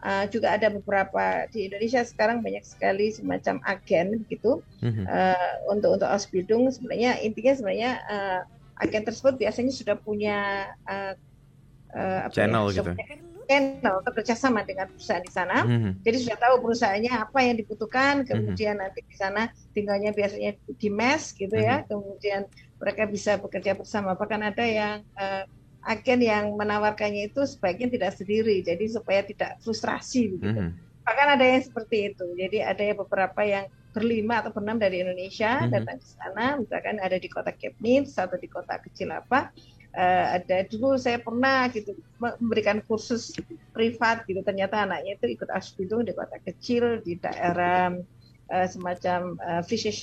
Uh, juga ada beberapa di Indonesia sekarang banyak sekali semacam agen gitu mm-hmm. uh, untuk untuk Ausbildung sebenarnya intinya sebenarnya uh, agen tersebut biasanya sudah punya uh, uh, channel ya, gitu channel kerjasama dengan perusahaan di sana. Mm-hmm. Jadi sudah tahu perusahaannya apa yang dibutuhkan, mhm. kemudian mm-hmm. nanti di sana tinggalnya biasanya di mes gitu ya, mhm. kemudian mereka bisa bekerja bersama. Bahkan ada yang uh, agen yang menawarkannya itu sebaiknya tidak sendiri, jadi supaya tidak frustrasi begitu. Mm-hmm. Bahkan ada yang seperti itu. Jadi ada yang beberapa yang berlima atau berenam dari Indonesia mm -hmm. datang ke sana, misalkan ada di kota Kepnitz atau di kota kecil apa, uh, ada dulu saya pernah gitu memberikan kursus privat gitu ternyata anaknya itu ikut Asbidung di kota kecil di daerah uh, semacam uh,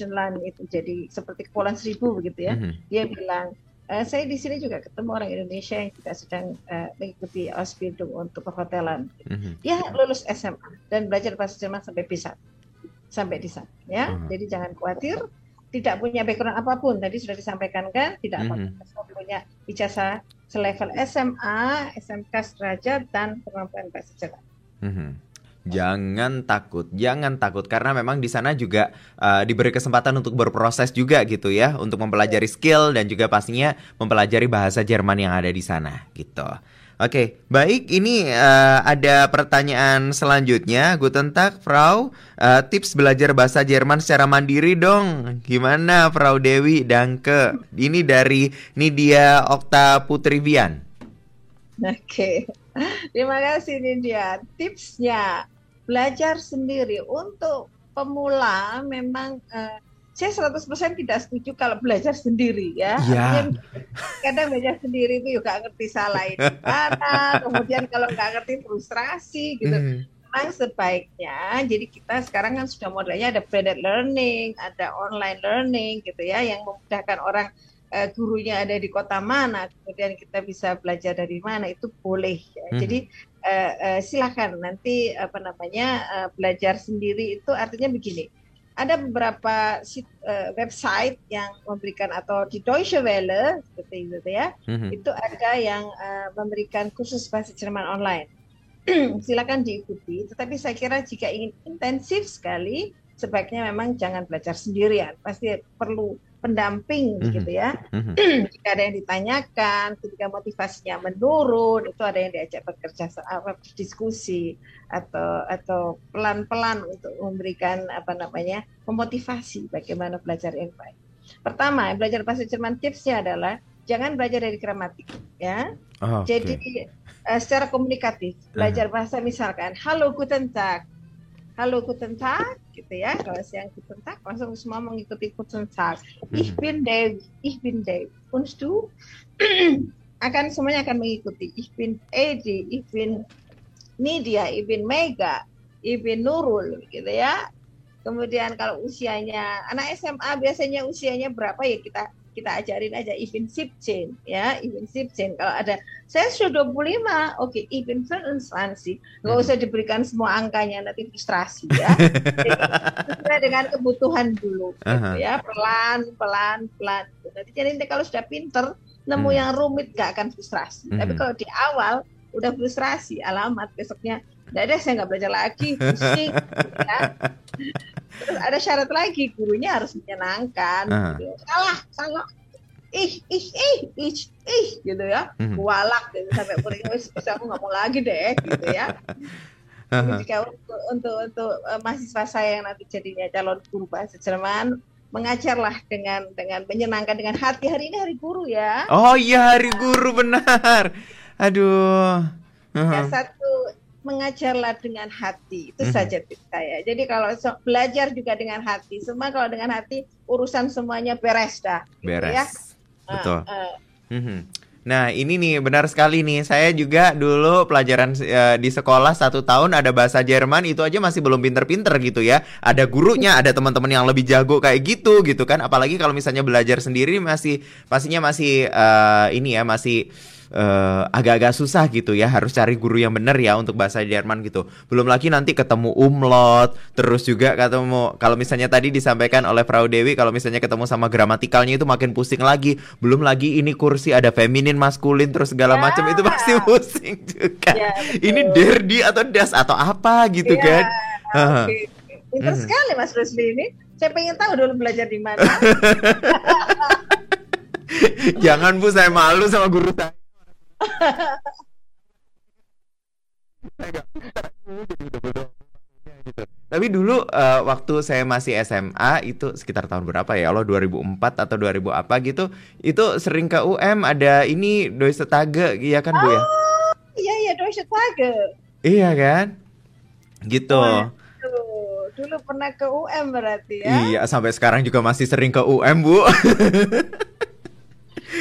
Land itu jadi seperti kepulauan seribu begitu ya mm -hmm. dia bilang uh, saya di sini juga ketemu orang Indonesia yang juga sedang uh, mengikuti Ausbildung untuk perhotelan mm -hmm. dia lulus SMA dan belajar bahasa Jerman sampai bisa sampai di sana ya mm -hmm. jadi jangan khawatir tidak punya background apa pun tadi sudah disampaikan kan tidak mm -hmm. punya ijazah selevel SMA, SMK sederajat dan kemampuan bahasa Jerman. Mm -hmm. Jangan takut, jangan takut karena memang di sana juga uh, diberi kesempatan untuk berproses juga gitu ya, untuk mempelajari skill dan juga pastinya mempelajari bahasa Jerman yang ada di sana gitu. Oke, baik. Ini uh, ada pertanyaan selanjutnya. Guten Tag, Frau. Uh, tips belajar bahasa Jerman secara mandiri dong. Gimana, Frau Dewi Danke? Ini dari Nidia Okta Putrivian. Oke, terima kasih Nidia. Tipsnya belajar sendiri untuk pemula memang uh, saya 100% tidak setuju kalau belajar sendiri ya. ya. kadang belajar sendiri itu juga ngerti salah ini mana, kemudian kalau nggak ngerti frustrasi gitu. Mm. Memang sebaiknya, jadi kita sekarang kan sudah modelnya ada blended learning, ada online learning gitu ya, yang memudahkan orang uh, gurunya ada di kota mana, kemudian kita bisa belajar dari mana itu boleh. Ya. Mm. Jadi uh, uh, silakan nanti apa namanya uh, belajar sendiri itu artinya begini ada beberapa sit, uh, website yang memberikan atau di Deutsche Welle seperti itu ya mm-hmm. itu ada yang uh, memberikan kursus bahasa Jerman online *clears throat* silakan diikuti tetapi saya kira jika ingin intensif sekali sebaiknya memang jangan belajar sendirian pasti perlu pendamping mm-hmm. gitu ya. Mm-hmm. *clears throat* Jika ada yang ditanyakan, ketika motivasinya menurun, itu ada yang diajak bekerja apa berdiskusi atau atau pelan-pelan untuk memberikan apa namanya memotivasi bagaimana belajar yang baik. Pertama, belajar bahasa Jerman tipsnya adalah jangan belajar dari gramatik ya. Oh, okay. Jadi uh, secara komunikatif, belajar bahasa misalkan halo guten tag halo guten Tag gitu ya. Kalau siang guten Tag langsung semua mengikuti guten Tag ich hmm. bin Dave ich bin Dave und du? *clears throat* Akan semuanya akan mengikuti. Ich bin Edi ich bin Nidia ich bin Mega ich bin Nurul gitu ya. Kemudian kalau usianya anak SMA biasanya usianya berapa ya kita kita ajarin aja even chain ya even chain kalau ada saya sudah 25 oke okay, even instansi nggak hmm. usah diberikan semua angkanya nanti frustrasi ya *laughs* sesuai dengan kebutuhan dulu gitu ya pelan pelan pelan nanti jadi kalau sudah pinter nemu hmm. yang rumit gak akan frustrasi hmm. tapi kalau di awal udah frustrasi alamat besoknya tidak ada saya nggak belajar lagi pusing ya. *laughs* terus ada syarat lagi gurunya harus menyenangkan uh. gitu. salah salah ih ih ih ih ih gitu ya hmm. walak gitu sampai muridnya wis aku nggak mau lagi deh gitu ya uh-huh. jika untuk untuk, untuk uh, mahasiswa saya yang nanti jadinya calon guru bahasa Jerman mengajarlah dengan dengan menyenangkan dengan hati hari ini hari guru ya oh iya hari guru benar aduh uh-huh. ya satu mengajarlah dengan hati itu mm -hmm. saja tips saya. Jadi kalau so, belajar juga dengan hati, semua kalau dengan hati urusan semuanya beres dah. Beres. Gitu ya. Betul. Uh, uh. Mm -hmm. Nah ini nih benar sekali nih saya juga dulu pelajaran uh, di sekolah satu tahun ada bahasa Jerman itu aja masih belum pinter-pinter gitu ya ada gurunya ada teman-teman yang lebih jago kayak gitu gitu kan apalagi kalau misalnya belajar sendiri masih pastinya masih uh, ini ya masih uh, agak-agak susah gitu ya harus cari guru yang benar ya untuk bahasa Jerman gitu belum lagi nanti ketemu umlaut terus juga ketemu kalau misalnya tadi disampaikan oleh Frau Dewi kalau misalnya ketemu sama gramatikalnya itu makin pusing lagi belum lagi ini kursi ada feminin maskulin terus segala ya. macam itu pasti *laughs* pusing juga ya, ini derdi atau das atau apa gitu ya, kan okay. Pinter hmm. sekali Mas Rusli ini. Saya pengen tahu dulu belajar di mana. *laughs* Jangan Bu, saya malu sama guru saya. *laughs* Tapi dulu uh, waktu saya masih SMA itu sekitar tahun berapa ya? Allah 2004 atau 2000 apa gitu. Itu sering ke UM ada ini Deutsche Tage iya kan Bu ya? Oh, iya iya Deutsche Tage. Iya kan? Gitu. Oh, dulu pernah ke UM berarti ya? Iya, sampai sekarang juga masih sering ke UM, Bu. *laughs*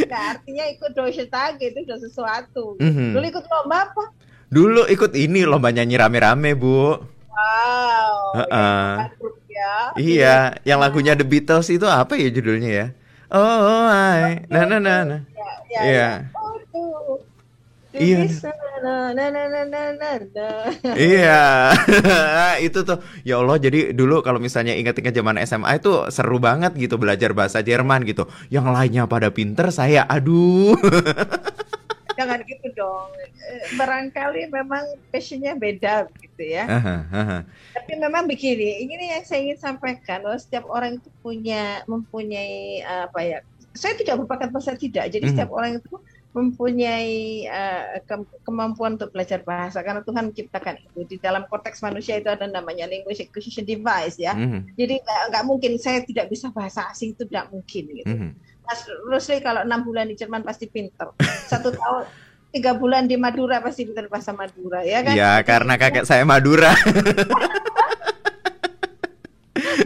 Nah, artinya ikut Deutsche itu udah sesuatu. Mm -hmm. Dulu ikut lomba apa? Dulu ikut ini lomba nyanyi rame-rame, Bu. Wow. Uh -uh. Ya. Iya, yang lagunya The Beatles itu apa ya judulnya ya? Oh, I. Nah, nah, nah, nah. Ya, ya, iya. Ya. Oh, iya. Iya. *laughs* itu tuh ya Allah jadi dulu kalau misalnya ingat-ingat zaman SMA itu seru banget gitu belajar bahasa Jerman gitu. Yang lainnya pada pinter saya aduh. *laughs* Jangan gitu dong. Eh, barangkali memang passionnya beda gitu ya. Aha, aha. Tapi memang begini, ini yang saya ingin sampaikan bahwa setiap orang itu punya mempunyai apa ya? Saya tidak merupakan pasal tidak. Jadi mm -hmm. setiap orang itu mempunyai uh, ke kemampuan untuk belajar bahasa karena Tuhan menciptakan itu di dalam konteks manusia itu ada namanya language acquisition device ya. Mm -hmm. Jadi nggak mungkin saya tidak bisa bahasa asing itu tidak mungkin gitu. Mm -hmm. Mas Rusli kalau enam bulan di Jerman pasti pinter. Satu tahun tiga bulan di Madura pasti pinter bahasa Madura ya kan? Ya karena kakek saya Madura. *laughs*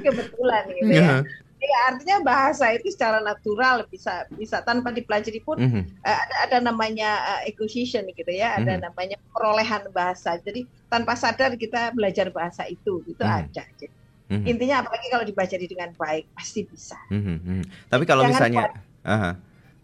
Kebetulan gitu ya. Iya. Ya, artinya bahasa itu secara natural bisa bisa tanpa dipelajari pun mm -hmm. uh, ada ada namanya uh, acquisition gitu ya, ada mm -hmm. namanya perolehan bahasa. Jadi tanpa sadar kita belajar bahasa itu itu mm -hmm. ada. Jadi, mm -hmm. Intinya apalagi kalau dibaca dengan baik pasti bisa. Mm -hmm. Tapi kalau Jangan misalnya, uh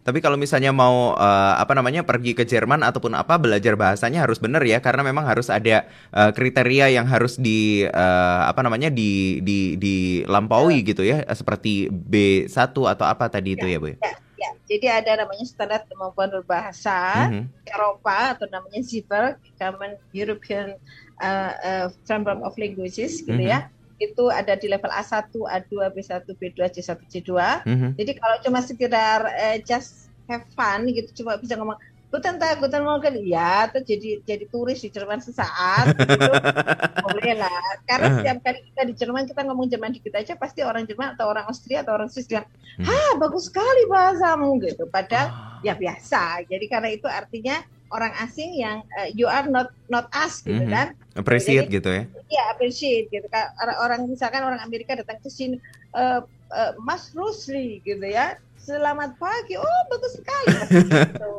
tapi kalau misalnya mau uh, apa namanya pergi ke Jerman ataupun apa belajar bahasanya harus benar ya karena memang harus ada uh, kriteria yang harus di uh, apa namanya di di dilampaui ya. gitu ya seperti B1 atau apa tadi ya, itu ya Bu ya. ya. Ya, jadi ada namanya standar kemampuan berbahasa mm -hmm. Eropa atau namanya ZIPER, Common European uh, uh, Framework of Languages gitu mm -hmm. ya itu ada di level A1, A2, B1, B2, C1, C2. Mm-hmm. Jadi kalau cuma sekedar uh, just have fun gitu, cuma bisa ngomong Guten Tag, Guten Morgen, ya, tuh jadi jadi turis di Jerman sesaat, gitu. *laughs* boleh lah. Karena setiap kali kita di Jerman kita ngomong Jerman dikit aja, pasti orang Jerman atau orang Austria atau orang Swiss bilang, hmm. ah bagus sekali bahasamu gitu. Padahal ah. ya biasa. Jadi karena itu artinya orang asing yang uh, you are not not us gitu mm -hmm. kan. Appreciate Jadi, gitu ya. iya appreciate gitu. Kan orang misalkan orang Amerika datang ke sini uh, uh, Mas Rusli gitu ya. Selamat pagi. Oh bagus sekali. *laughs* Gitu.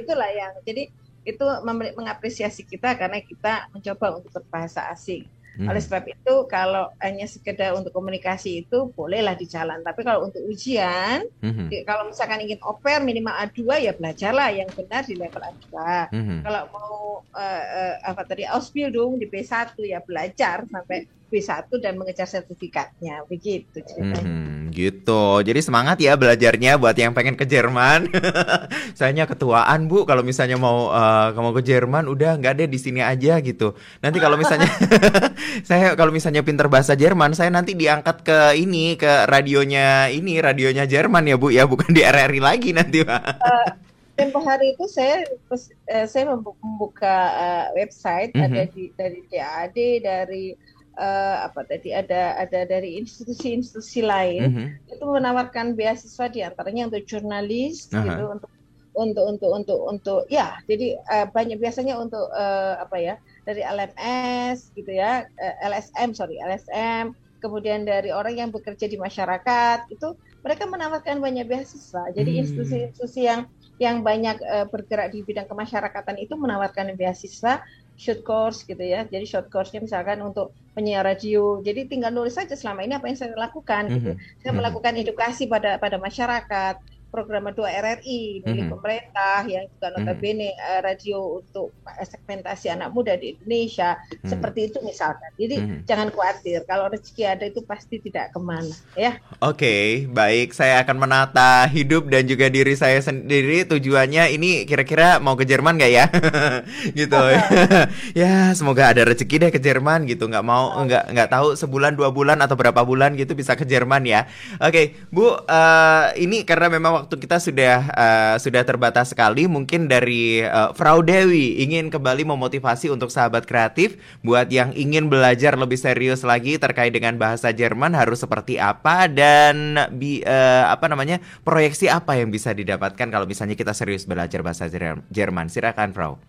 itulah yang jadi itu mengapresiasi kita karena kita mencoba untuk berbahasa asing Hmm. Oleh sebab itu kalau hanya sekedar untuk komunikasi itu bolehlah di jalan. Tapi kalau untuk ujian, hmm. kalau misalkan ingin oper minimal A2 ya belajarlah yang benar di level A2. Hmm. Kalau mau uh, uh, apa tadi Ausbildung di B1 ya belajar sampai B1 dan mengejar sertifikatnya begitu ceritanya. Hmm, gitu. Jadi semangat ya belajarnya buat yang pengen ke Jerman. *laughs* Sayanya ketuaan Bu kalau misalnya mau uh, mau ke Jerman udah nggak deh di sini aja gitu. Nanti kalau misalnya *laughs* *laughs* saya kalau misalnya pinter bahasa Jerman, saya nanti diangkat ke ini ke radionya ini radionya Jerman ya Bu ya, bukan di RRI lagi nanti Pak. Uh, tempo hari itu saya uh, saya membuka uh, website mm -hmm. ada di dari DAD dari uh, apa tadi ada ada dari institusi-institusi lain mm -hmm. itu menawarkan beasiswa di antaranya untuk jurnalis uh -huh. gitu untuk untuk untuk untuk untuk ya jadi uh, banyak biasanya untuk uh, apa ya dari LMS gitu ya uh, LSM sorry LSM kemudian dari orang yang bekerja di masyarakat itu mereka menawarkan banyak beasiswa jadi hmm. institusi-institusi yang yang banyak uh, bergerak di bidang kemasyarakatan itu menawarkan beasiswa short course gitu ya. Jadi short course-nya misalkan untuk penyiar radio. Jadi tinggal nulis saja selama ini apa yang saya lakukan. Mm -hmm. Saya melakukan edukasi pada pada masyarakat program 2 RRI milik mm-hmm. pemerintah yang juga mhm. notabene mm-hmm. radio untuk segmentasi anak muda di Indonesia mm-hmm. seperti itu misalkan. Jadi mm-hmm. jangan khawatir kalau rezeki ada itu pasti tidak ke mana ya. Oke okay, baik saya akan menata hidup dan juga diri saya sendiri tujuannya ini kira-kira mau ke Jerman nggak ya *laughs* gitu *laughs* ya semoga ada rezeki deh ke Jerman gitu nggak mau nggak nggak tahu sebulan dua bulan atau berapa bulan gitu bisa ke Jerman ya. Oke okay, Bu uh, ini karena memang waktu kita sudah uh, sudah terbatas sekali. Mungkin dari uh, Frau Dewi ingin kembali memotivasi untuk sahabat kreatif buat yang ingin belajar lebih serius lagi terkait dengan bahasa Jerman harus seperti apa dan bi, uh, apa namanya proyeksi apa yang bisa didapatkan kalau misalnya kita serius belajar bahasa Jerman. Silakan, Frau.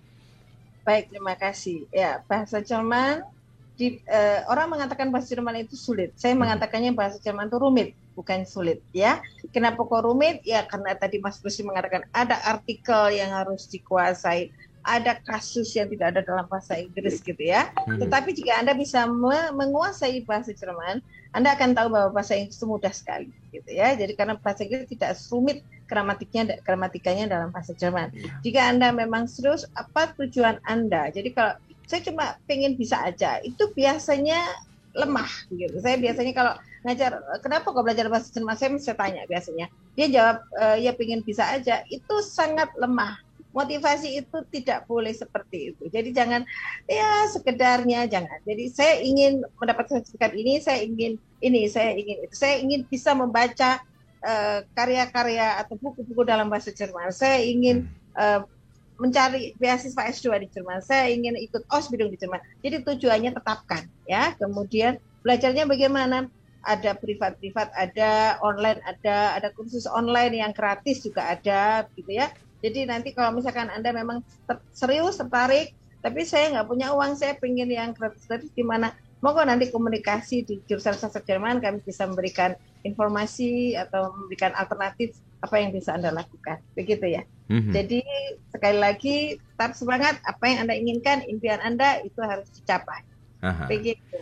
Baik, terima kasih. Ya, bahasa Jerman di, uh, orang mengatakan bahasa Jerman itu sulit. Saya hmm. mengatakannya bahasa Jerman itu rumit, bukan sulit ya. Kenapa kok rumit? Ya karena tadi Mas Lucy mengatakan ada artikel yang harus dikuasai, ada kasus yang tidak ada dalam bahasa Inggris gitu ya. Hmm. Tetapi jika Anda bisa me menguasai bahasa Jerman, Anda akan tahu bahwa bahasa Inggris itu mudah sekali gitu ya. Jadi karena bahasa Inggris tidak rumit gramatiknya gramatikanya dalam bahasa Jerman. Iya. Jika Anda memang serius apa tujuan Anda? Jadi kalau saya cuma pengen bisa aja itu biasanya lemah gitu saya biasanya kalau ngajar kenapa kok belajar bahasa Jerman saya mesti tanya biasanya dia jawab e, ya pengen bisa aja itu sangat lemah motivasi itu tidak boleh seperti itu jadi jangan ya sekedarnya jangan jadi saya ingin mendapat sertifikat ini saya ingin ini saya ingin itu saya ingin bisa membaca eh, karya-karya uh, atau buku-buku dalam bahasa Jerman saya ingin uh, mencari beasiswa S2 di Jerman. Saya ingin ikut Ausbildung di Jerman. Jadi tujuannya tetapkan ya. Kemudian belajarnya bagaimana? Ada privat-privat, ada online, ada ada kursus online yang gratis juga ada gitu ya. Jadi nanti kalau misalkan Anda memang ter serius tertarik, tapi saya nggak punya uang, saya pengen yang gratis-gratis di mana? Monggo nanti komunikasi di jurusan sastra Jerman kami bisa memberikan informasi atau memberikan alternatif apa yang bisa Anda lakukan. Begitu ya. Mm-hmm. Jadi sekali lagi tetap semangat apa yang Anda inginkan, impian Anda itu harus dicapai. Aha. Begitu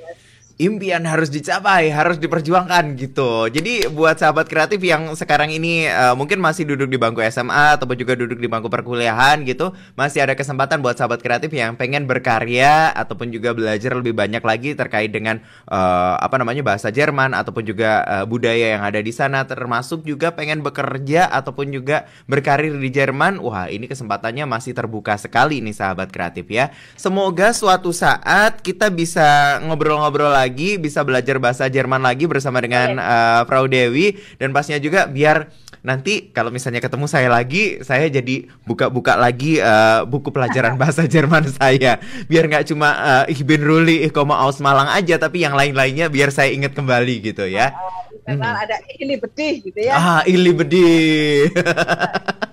impian harus dicapai, harus diperjuangkan gitu. Jadi buat sahabat kreatif yang sekarang ini uh, mungkin masih duduk di bangku SMA ataupun juga duduk di bangku perkuliahan gitu, masih ada kesempatan buat sahabat kreatif yang pengen berkarya ataupun juga belajar lebih banyak lagi terkait dengan uh, apa namanya bahasa Jerman ataupun juga uh, budaya yang ada di sana termasuk juga pengen bekerja ataupun juga berkarir di Jerman. Wah, ini kesempatannya masih terbuka sekali nih sahabat kreatif ya. Semoga suatu saat kita bisa ngobrol-ngobrol lagi lagi, bisa belajar bahasa Jerman lagi bersama dengan uh, Frau Dewi dan pastinya juga biar nanti kalau misalnya ketemu saya lagi, saya jadi buka-buka lagi uh, buku pelajaran *laughs* bahasa Jerman saya. Biar nggak cuma uh, Ich bin Ruli, ich komme aus Malang aja, tapi yang lain-lainnya biar saya ingat kembali gitu ya. Karena hmm. ada Ili Bedih gitu ya. Ah, Ili Bedih. *laughs*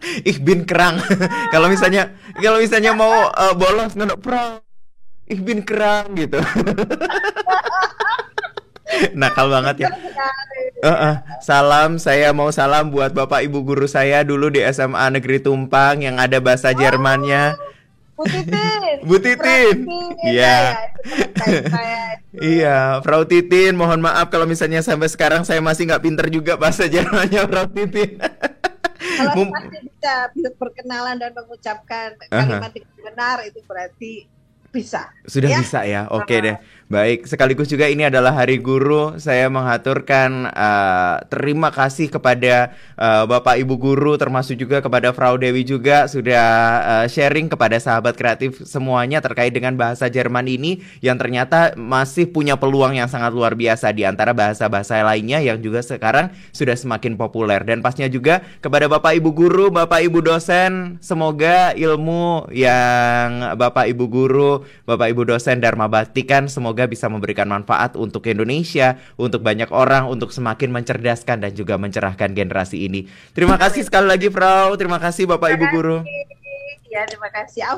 *laughs* ich bin kerang. kalau misalnya kalau misalnya mau uh, bolos nggak pro Ich bin kerang gitu. *laughs* Nakal banget ya. Uh -uh. Salam, saya mau salam buat bapak ibu guru saya dulu di SMA Negeri Tumpang yang ada bahasa Jermannya. Bu Titin. *laughs* Bu Titin. Iya. Iya, Frau Titin, mohon maaf kalau misalnya sampai sekarang saya masih nggak pinter juga bahasa Jermannya, Frau Titin. kalau masih bisa, bisa perkenalan dan mengucapkan kalimat uh -huh. benar itu berarti bisa. Sudah ya? bisa ya. Oke okay deh. Baik, sekaligus juga ini adalah Hari Guru. Saya mengaturkan uh, terima kasih kepada uh, Bapak Ibu guru termasuk juga kepada Frau Dewi juga sudah uh, sharing kepada sahabat kreatif semuanya terkait dengan bahasa Jerman ini yang ternyata masih punya peluang yang sangat luar biasa di antara bahasa-bahasa lainnya yang juga sekarang sudah semakin populer dan pastinya juga kepada Bapak Ibu guru, Bapak Ibu dosen, semoga ilmu yang Bapak Ibu guru, Bapak Ibu dosen Dharma Batikan semoga semoga bisa memberikan manfaat untuk Indonesia, untuk banyak orang, untuk semakin mencerdaskan dan juga mencerahkan generasi ini. Terima kasih sekali lagi, Frau. Terima kasih, Bapak Ibu Guru. Ya, terima kasih.